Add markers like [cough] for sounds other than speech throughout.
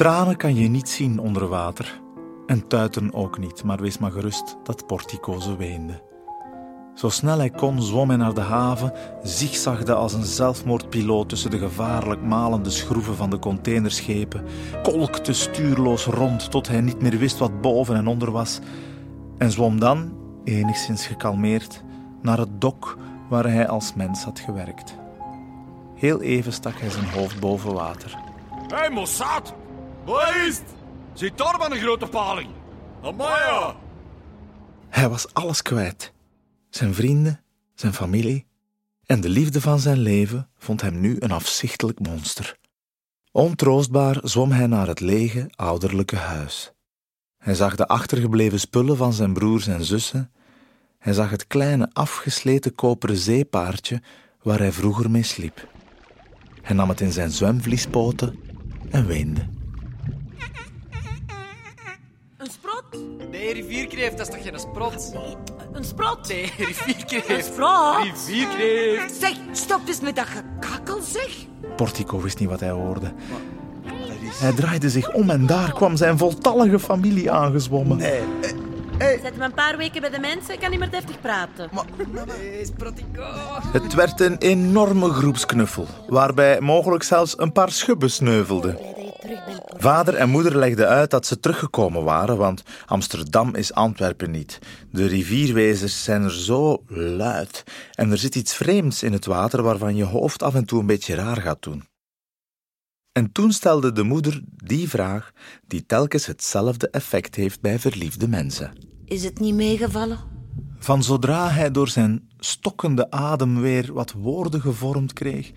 Tranen kan je niet zien onder water. En tuiten ook niet, maar wees maar gerust dat Portico ze weende. Zo snel hij kon, zwom hij naar de haven, zigzagde als een zelfmoordpiloot tussen de gevaarlijk malende schroeven van de containerschepen, kolkte stuurloos rond tot hij niet meer wist wat boven en onder was, en zwom dan, enigszins gekalmeerd, naar het dok waar hij als mens had gewerkt. Heel even stak hij zijn hoofd boven water. Hé, hey, Mossad! Wat? Zit een grote paling? Amaya! Hij was alles kwijt. Zijn vrienden, zijn familie en de liefde van zijn leven vond hem nu een afzichtelijk monster. Ontroostbaar zwom hij naar het lege, ouderlijke huis. Hij zag de achtergebleven spullen van zijn broers en zussen. Hij zag het kleine, afgesleten koperen zeepaardje waar hij vroeger mee sliep. Hij nam het in zijn zwemvliespoten en weende. Rivierkreeft, dat is toch geen sprot? Een sprot? Nee, rivierkreeft. Een sprot? Rivierkreeft. Zeg, stop eens met dat gekakkel, zeg. Portico wist niet wat hij hoorde. Hij draaide zich om en daar kwam zijn voltallige familie aangezwommen. Nee. Zet me een paar weken bij de mensen, ik kan niet meer deftig praten. Nee, Sprotico. Het werd een enorme groepsknuffel, waarbij mogelijk zelfs een paar schubben sneuvelden. Vader en moeder legden uit dat ze teruggekomen waren, want Amsterdam is Antwerpen niet. De rivierwezers zijn er zo luid en er zit iets vreemds in het water waarvan je hoofd af en toe een beetje raar gaat doen. En toen stelde de moeder die vraag die telkens hetzelfde effect heeft bij verliefde mensen. Is het niet meegevallen? Van zodra hij door zijn stokkende adem weer wat woorden gevormd kreeg,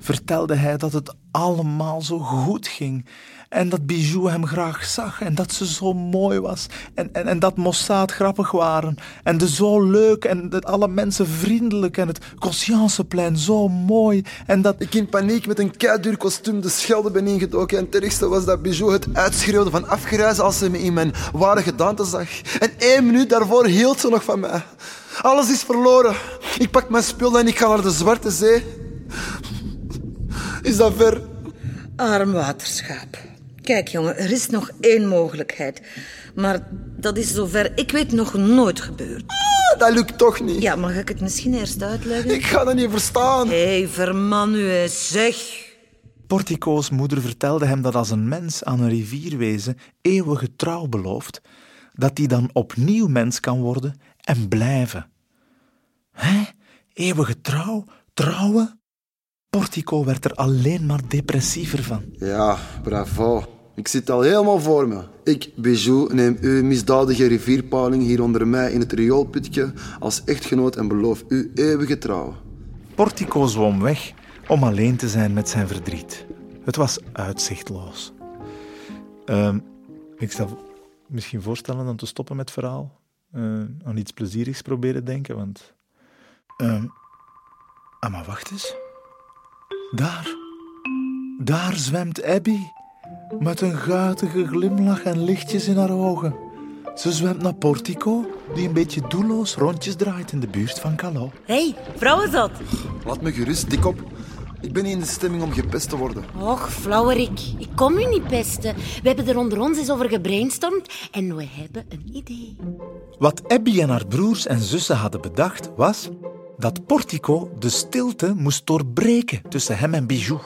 vertelde hij dat het allemaal zo goed ging en dat Bijou hem graag zag en dat ze zo mooi was en, en, en dat Mossad grappig waren en de zo leuk en dat alle mensen vriendelijk en het Conscienceplein zo mooi en dat... Ik in paniek met een keiduur kostuum de schelde ben ingedoken en het ergste was dat Bijou het uitschreeuwde van afgereizen als ze me in mijn ware gedaante zag. En één minuut daarvoor hield ze nog van mij. Alles is verloren. Ik pak mijn spullen en ik ga naar de Zwarte Zee. Is dat ver? Arm waterschaap. Kijk, jongen, er is nog één mogelijkheid. Maar dat is zover ik weet nog nooit gebeurd. Ah, dat lukt toch niet. Ja, mag ik het misschien eerst uitleggen? Ik ga dat niet verstaan. Hé, hey, verman u eens, zeg. Portico's moeder vertelde hem dat als een mens aan een rivierwezen eeuwige trouw belooft, dat die dan opnieuw mens kan worden en blijven. Hè? Eeuwige trouw? Trouwen? Portico werd er alleen maar depressiever van. Ja, bravo. Ik zit al helemaal voor me. Ik, Bijou, neem uw misdadige rivierpaling hier onder mij in het rioolputje als echtgenoot en beloof u eeuwige trouw. Portico zwom weg om alleen te zijn met zijn verdriet. Het was uitzichtloos. Uh, ik zal misschien voorstellen om te stoppen met het verhaal. Uh, aan iets plezierigs proberen denken, want... Uh, ah, maar wacht eens. Daar, daar zwemt Abby, met een guitige glimlach en lichtjes in haar ogen. Ze zwemt naar Portico, die een beetje doelloos rondjes draait in de buurt van Calo. Hé, hey, vrouwenzot. Laat me gerust, dikop. Ik ben niet in de stemming om gepest te worden. Och, flauwerik. Ik kom u niet pesten. We hebben er onder ons eens over gebrainstormd en we hebben een idee. Wat Abby en haar broers en zussen hadden bedacht was dat Portico de stilte moest doorbreken tussen hem en Bijou.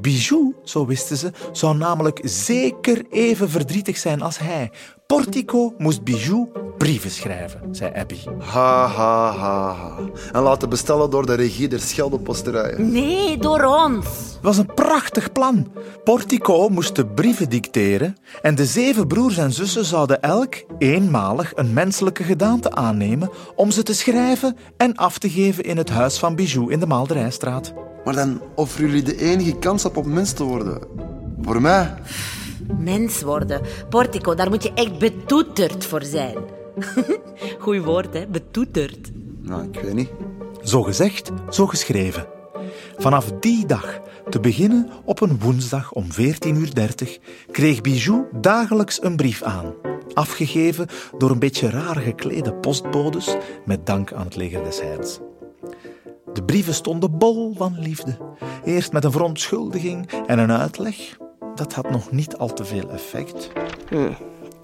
Bijou, zo wisten ze, zou namelijk zeker even verdrietig zijn als hij. Portico moest Bijou brieven schrijven, zei Abby. Ha, ha, ha, ha. En laten bestellen door de regie der Scheldeposterijen. Nee, door ons. Het was een prachtig plan. Portico moest de brieven dicteren en de zeven broers en zussen zouden elk eenmalig een menselijke gedaante aannemen om ze te schrijven en af te geven in het huis van Bijou in de Maalderijstraat. Maar dan offeren jullie de enige kans op om mens te worden. Voor mij. Mens worden. Portico, daar moet je echt betoeterd voor zijn. [laughs] Goeie woord, hè? Betoeterd. Nou, ik weet niet. Zo gezegd, zo geschreven. Vanaf die dag, te beginnen op een woensdag om 14.30 uur, kreeg Bijou dagelijks een brief aan. Afgegeven door een beetje raar geklede postbodes met dank aan het leger des Heids. De brieven stonden bol van liefde. Eerst met een verontschuldiging en een uitleg. Dat had nog niet al te veel effect.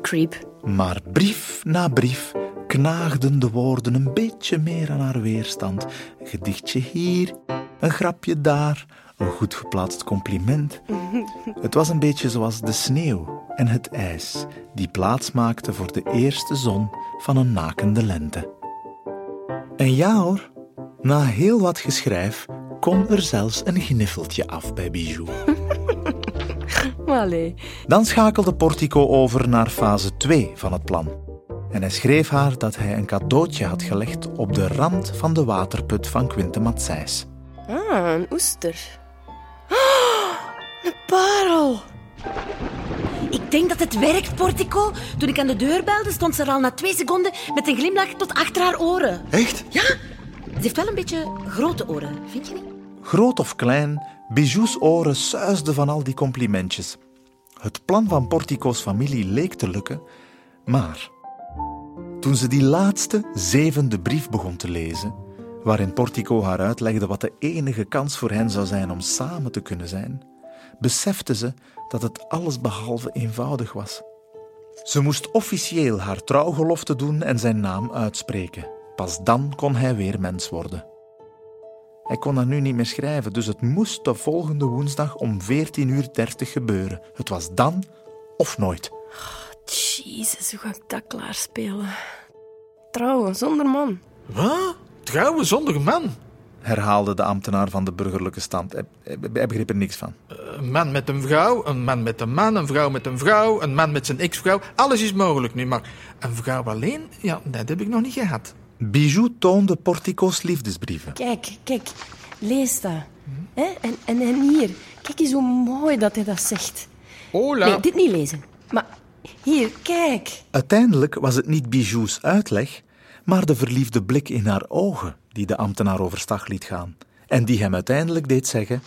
Creep. Maar brief na brief knaagden de woorden een beetje meer aan haar weerstand. Een gedichtje hier, een grapje daar, een goed geplaatst compliment. [laughs] Het was een beetje zoals de sneeuw en het ijs die plaats maakten voor de eerste zon van een nakende lente. En ja hoor, na heel wat geschrijf kon er zelfs een gniffeltje af bij Bijou. [laughs] Allee. Dan schakelde Portico over naar fase 2 van het plan. En hij schreef haar dat hij een cadeautje had gelegd op de rand van de waterput van Quinte Matsijs. Ah, een oester. Ah, een parel. Ik denk dat het werkt, Portico. Toen ik aan de deur belde, stond ze er al na twee seconden met een glimlach tot achter haar oren. Echt? Ja, ze heeft wel een beetje grote oren, vind je niet? Groot of klein, Bijou's oren suisden van al die complimentjes. Het plan van Portico's familie leek te lukken, maar toen ze die laatste, zevende brief begon te lezen, waarin Portico haar uitlegde wat de enige kans voor hen zou zijn om samen te kunnen zijn, besefte ze dat het allesbehalve eenvoudig was. Ze moest officieel haar trouwgelofte doen en zijn naam uitspreken. Pas dan kon hij weer mens worden. Hij kon dat nu niet meer schrijven, dus het moest de volgende woensdag om 14.30 uur gebeuren. Het was dan of nooit. Jezus, hoe ga ik dat klaarspelen? Trouwen, zonder man. Wat? Trouwen zonder man? herhaalde de ambtenaar van de burgerlijke stand. Hij, hij- hij begreep er niks van. Een man met een vrouw, een man met een man, een vrouw met een vrouw, een man met zijn ex-vrouw. Alles is mogelijk nu, maar een vrouw alleen, ja, dat heb ik nog niet gehad. Bijou toonde Portico's liefdesbrieven. Kijk, kijk, lees dat. Hè? En, en, en hier, kijk eens hoe mooi dat hij dat zegt. Hola. Nee, dit niet lezen. Maar hier, kijk. Uiteindelijk was het niet Bijou's uitleg, maar de verliefde blik in haar ogen die de ambtenaar overstag liet gaan. En die hem uiteindelijk deed zeggen: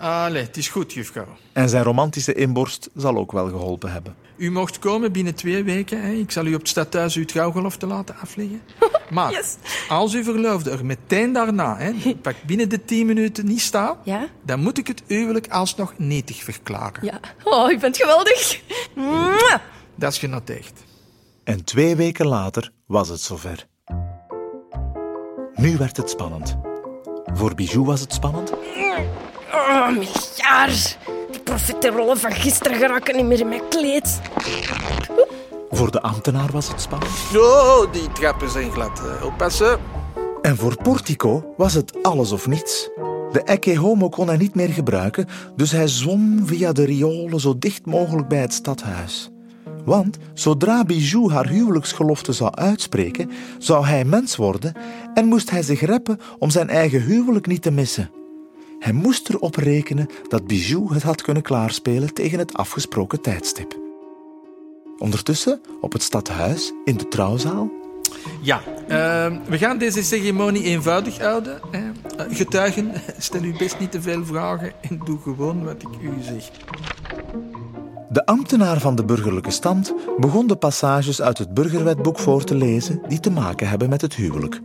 Allee, het is goed, juffrouw. En zijn romantische inborst zal ook wel geholpen hebben. U mocht komen binnen twee weken. Hè. Ik zal u op het stadhuis uw trouwgelofte laten afleggen. [laughs] Maar Yes. als uw verloofde er meteen daarna, hè, pak binnen de tien minuten niet staat, Ja? dan moet ik het huwelijk alsnog nietig verklaren. Ja. Oh, ik ben geweldig. Mwah! Dat is genoteerd. En twee weken later was het zover. Nu werd het spannend. Voor Bijou was het spannend. Oh, miljard. Die profiterollen van gisteren geraken niet meer in mijn kleed. Voor de ambtenaar was het spannend. Oh, die trappen zijn glad. eh, Oppassen. En voor Portico was het alles of niets. De Ecce Homo kon hij niet meer gebruiken, dus hij zwom via de riolen zo dicht mogelijk bij het stadhuis. Want zodra Bijou haar huwelijksgelofte zou uitspreken, zou hij mens worden en moest hij zich reppen om zijn eigen huwelijk niet te missen. Hij moest erop rekenen dat Bijou het had kunnen klaarspelen tegen het afgesproken tijdstip. Ondertussen, op het stadhuis, in de trouwzaal, Ja, ehm, we gaan deze ceremonie eenvoudig houden. Hè. Eh, getuigen, [laughs] stel u best niet te veel vragen en doe gewoon wat ik u zeg. De ambtenaar van de burgerlijke stand begon de passages uit het burgerwetboek voor te lezen die te maken hebben met het huwelijk.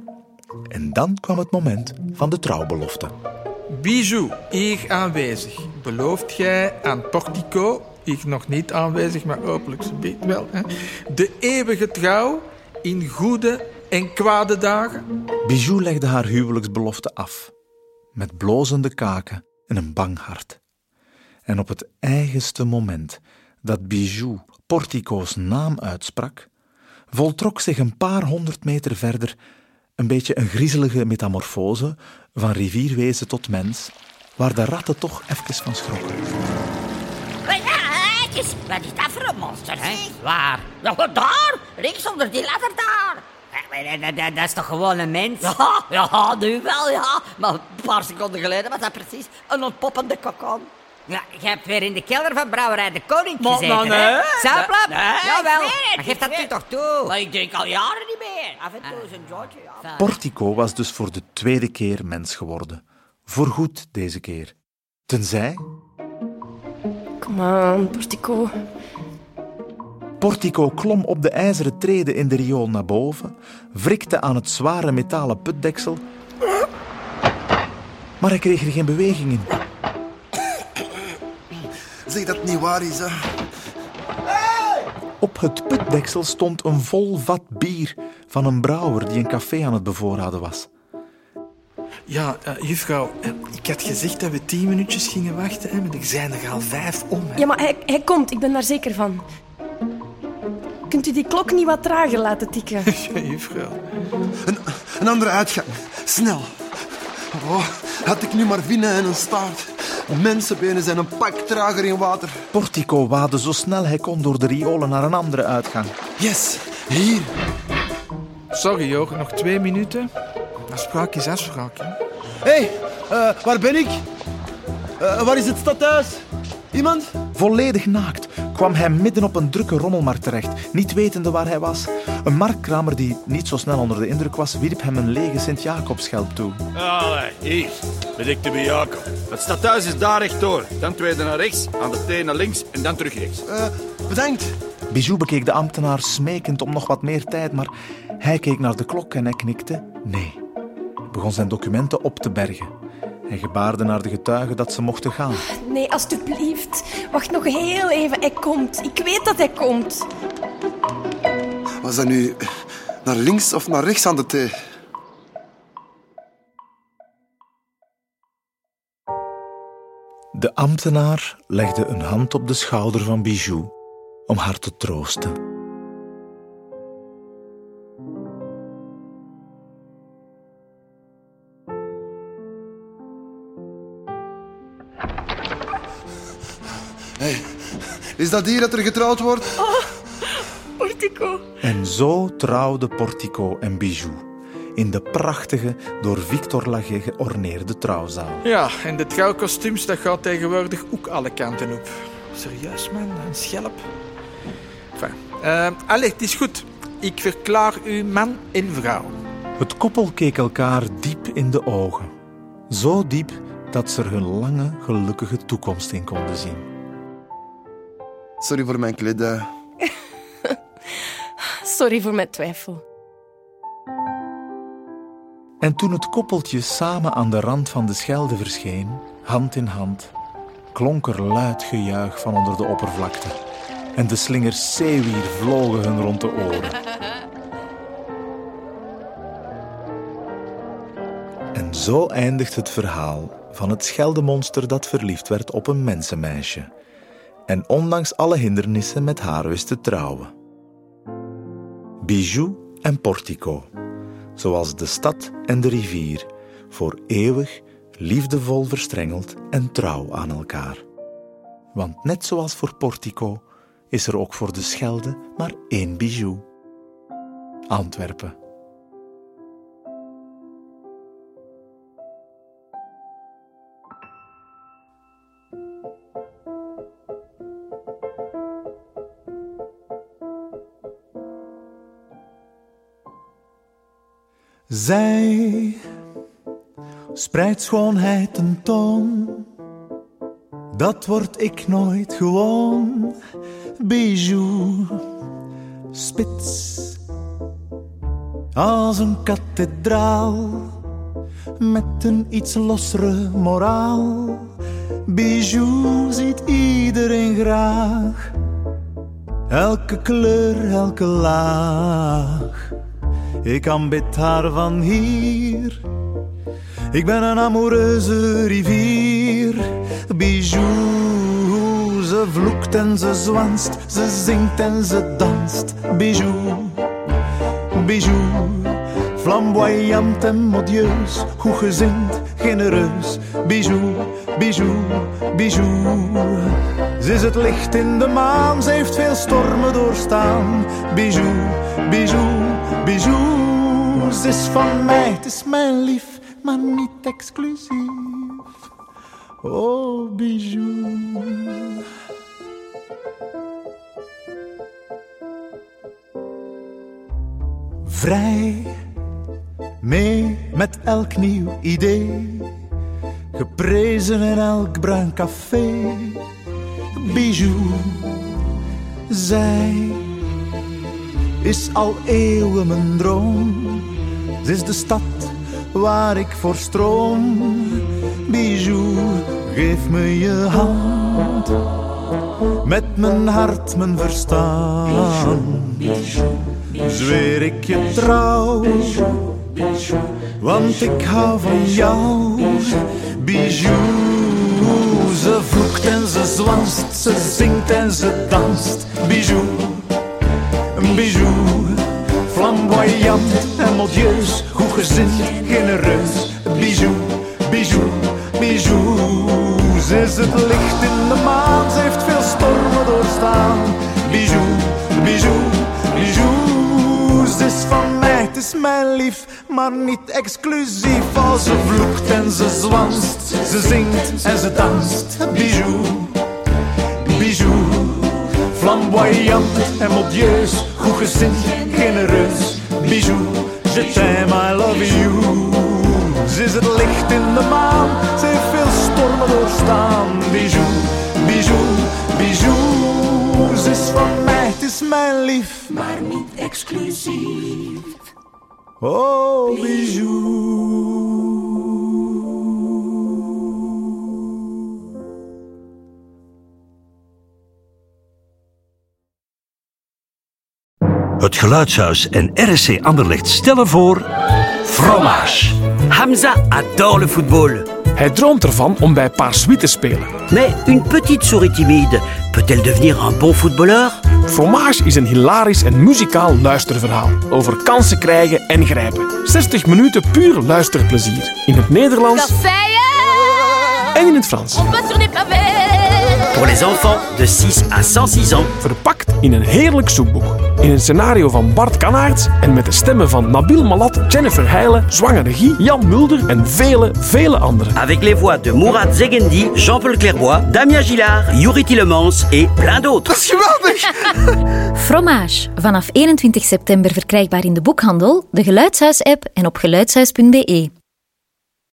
En dan kwam het moment van de trouwbelofte. Bijou, hier aanwezig. Belooft gij aan Portico, hier nog niet aanwezig, maar hopelijk ze wel, hè, de eeuwige trouw in goede en kwade dagen? Bijou legde haar huwelijksbelofte af, met blozende kaken en een bang hart. En op het eigenste moment dat Bijou Portico's naam uitsprak, voltrok zich een paar honderd meter verder een beetje een griezelige metamorfose van rivierwezen tot mens, waar de ratten toch even van schrokken. Wat is dat voor een monster, hè? Waar? Ja, daar! Links onder die ladder daar! Dat is toch gewoon een mens? Ja, ja, nu wel, ja. Maar een paar seconden geleden was dat precies een ontpoppende kokon. Ja, je hebt weer in de kelder van Brouwerij de Koning Maar, gezeten, nou, hè? nee. Zuiplap? Nee, Jawel. Maar geef dat nu toch toe? Maar ik drink al jaren niet meer. Af en toe is een jointje, ja. Portico was dus voor de tweede keer mens geworden. Voorgoed deze keer. Tenzij Kom aan, Portico. Portico klom op de ijzeren treden in de riool naar boven, wrikte aan het zware metalen putdeksel, maar hij kreeg er geen beweging in. Zeg dat het niet waar is, hè. Op het putdeksel stond een vol vat bier van een brouwer die een café aan het bevoorraden was. Ja, eh, juffrouw, eh, ik had gezegd dat we tien minuutjes gingen wachten, hè, maar er zijn er al vijf om. Hè. Ja, maar hij, hij komt, ik ben daar zeker van. Kunt u die klok niet wat trager laten tikken? [laughs] Ja, juffrouw. Een, een andere uitgang. Snel. Oh, had ik nu maar vinnen en een staart. Mensenbenen zijn een pak trager in water. Portico waadde zo snel hij kon door de riolen naar een andere uitgang. Yes, hier. Sorry, Joren, nog twee minuten. Afspraak is afspraak, hè. Hé, hey, eh, waar ben ik? Eh, waar is het stadhuis? Iemand? Volledig naakt kwam hij midden op een drukke rommelmarkt terecht, niet wetende waar hij was. Een marktkramer die niet zo snel onder de indruk was, wierp hem een lege Sint-Jacobsschelp toe. Allee, hier ben ik de bij Jacob. Het stadhuis is daar rechtdoor. Dan tweede naar rechts, aan de thee naar links en dan terug rechts. Eh, bedankt. Bijou bekeek de ambtenaar smekend om nog wat meer tijd, maar hij keek naar de klok en hij knikte nee. Begon zijn documenten op te bergen. Hij gebaarde naar de getuigen dat ze mochten gaan. Nee, alstublieft. Wacht nog heel even. Hij komt. Ik weet dat hij komt. Was dat nu naar links of naar rechts aan de thee? De ambtenaar legde een hand op de schouder van Bijou om haar te troosten. Is dat hier dat er getrouwd wordt? Portico. En zo trouwden Portico en Bijou in de prachtige, door Victor Laget georneerde trouwzaal. Ja, en de trouwkostuums, dat gaat tegenwoordig ook alle kanten op. Serieus, man, een schelp. Enfin, eh, allee, het is goed. Ik verklaar u man en vrouw. Het koppel keek elkaar diep in de ogen. Zo diep dat ze er hun lange, gelukkige toekomst in konden zien. Sorry voor mijn kledij. [laughs] Sorry voor mijn twijfel. En toen het koppeltje samen aan de rand van de Schelde verscheen, hand in hand, klonk er luid gejuich van onder de oppervlakte. En de slingers zeewier vlogen hun rond de oren. [laughs] En zo eindigt het verhaal van het Scheldemonster dat verliefd werd op een mensenmeisje. En ondanks alle hindernissen met haar wist te trouwen. Bijou en Portico zoals de stad en de rivier, voor eeuwig, liefdevol verstrengeld en trouw aan elkaar. Want net zoals voor Portico is er ook voor de Schelde maar één bijou. Antwerpen. Zij spreidt schoonheid tentoon, dat word ik nooit gewoon. Bijou, spits, als een kathedraal, met een iets lossere moraal. Bijou ziet iedereen graag, elke kleur, elke laag. Ik aanbid haar van hier. Ik ben een amoureuze rivier. Bijou, ze vloekt en ze zwanst. Ze zingt en ze danst. Bijou, bijou. Flamboyant en modieus. Goed gezind, genereus. Bijou, bijou, bijou. Ze is het licht in de maan. Ze heeft veel stormen doorstaan. Bijou, bijou, bijou. Ze is van mij, het is mijn lief, maar niet exclusief. Oh, bijou. Vrij, mee met elk nieuw idee. Geprezen in elk bruin café. Bijou, zij is al eeuwen mijn droom. Ze is de stad waar ik voor stroom. Bijou, geef me je hand. met mijn hart, mijn verstaan. Zweer ik je trouw, want ik hou van jou. Bijou, ze vloekt en ze zwanst, ze zingt en ze danst. Bijou, bijou, flamboyant en modieus, goed gezind, genereus. Bijou, bijou, bijou. Ze is het licht in de maan, ze heeft veel stormen doorstaan. Bijou, bijou, bijou. Ze is van mij, het is mijn lief, maar niet exclusief. Als ze vloekt en ze zwanst, ze zingt en ze danst. Bijou, bijou. Flamboyant en modieus, goed gezind, genereus. Bijou, je t'aime, I love you. Ze is het licht in de maan, ze heeft veel stormen doorstaan. Bijou, bijou, bijou. Ze is van mij, het is mijn lief, maar niet exclusief. Oh, bijou. Het Geluidshuis en RSC Anderlecht stellen voor... Fromage. Hamza adore le football. Hij droomt ervan om bij Paarswie te spelen. Mais une petite souris timide peut-elle devenir un bon footballeur Fromage is een hilarisch en muzikaal luisterverhaal over kansen krijgen en grijpen. 60 minuten puur luisterplezier. In het Nederlands en in het Frans. Pour les enfants de 6 à 106 ans. Verpakt in een heerlijk zoekboek. In een scenario van Bart Kanaerts en met de stemmen van Nabil Malat, Jennifer Heijlen, Zwangere Guy, Jan Mulder en vele, vele anderen. Avec les voix de Mourad Zegendi, Jean-Paul Clairbois, Damien Gillard, Yuri Tielemans et plein d'autres. [laughs] Fromage. Vanaf 21 september verkrijgbaar in de boekhandel, de Geluidshuis-app en op geluidshuis.be.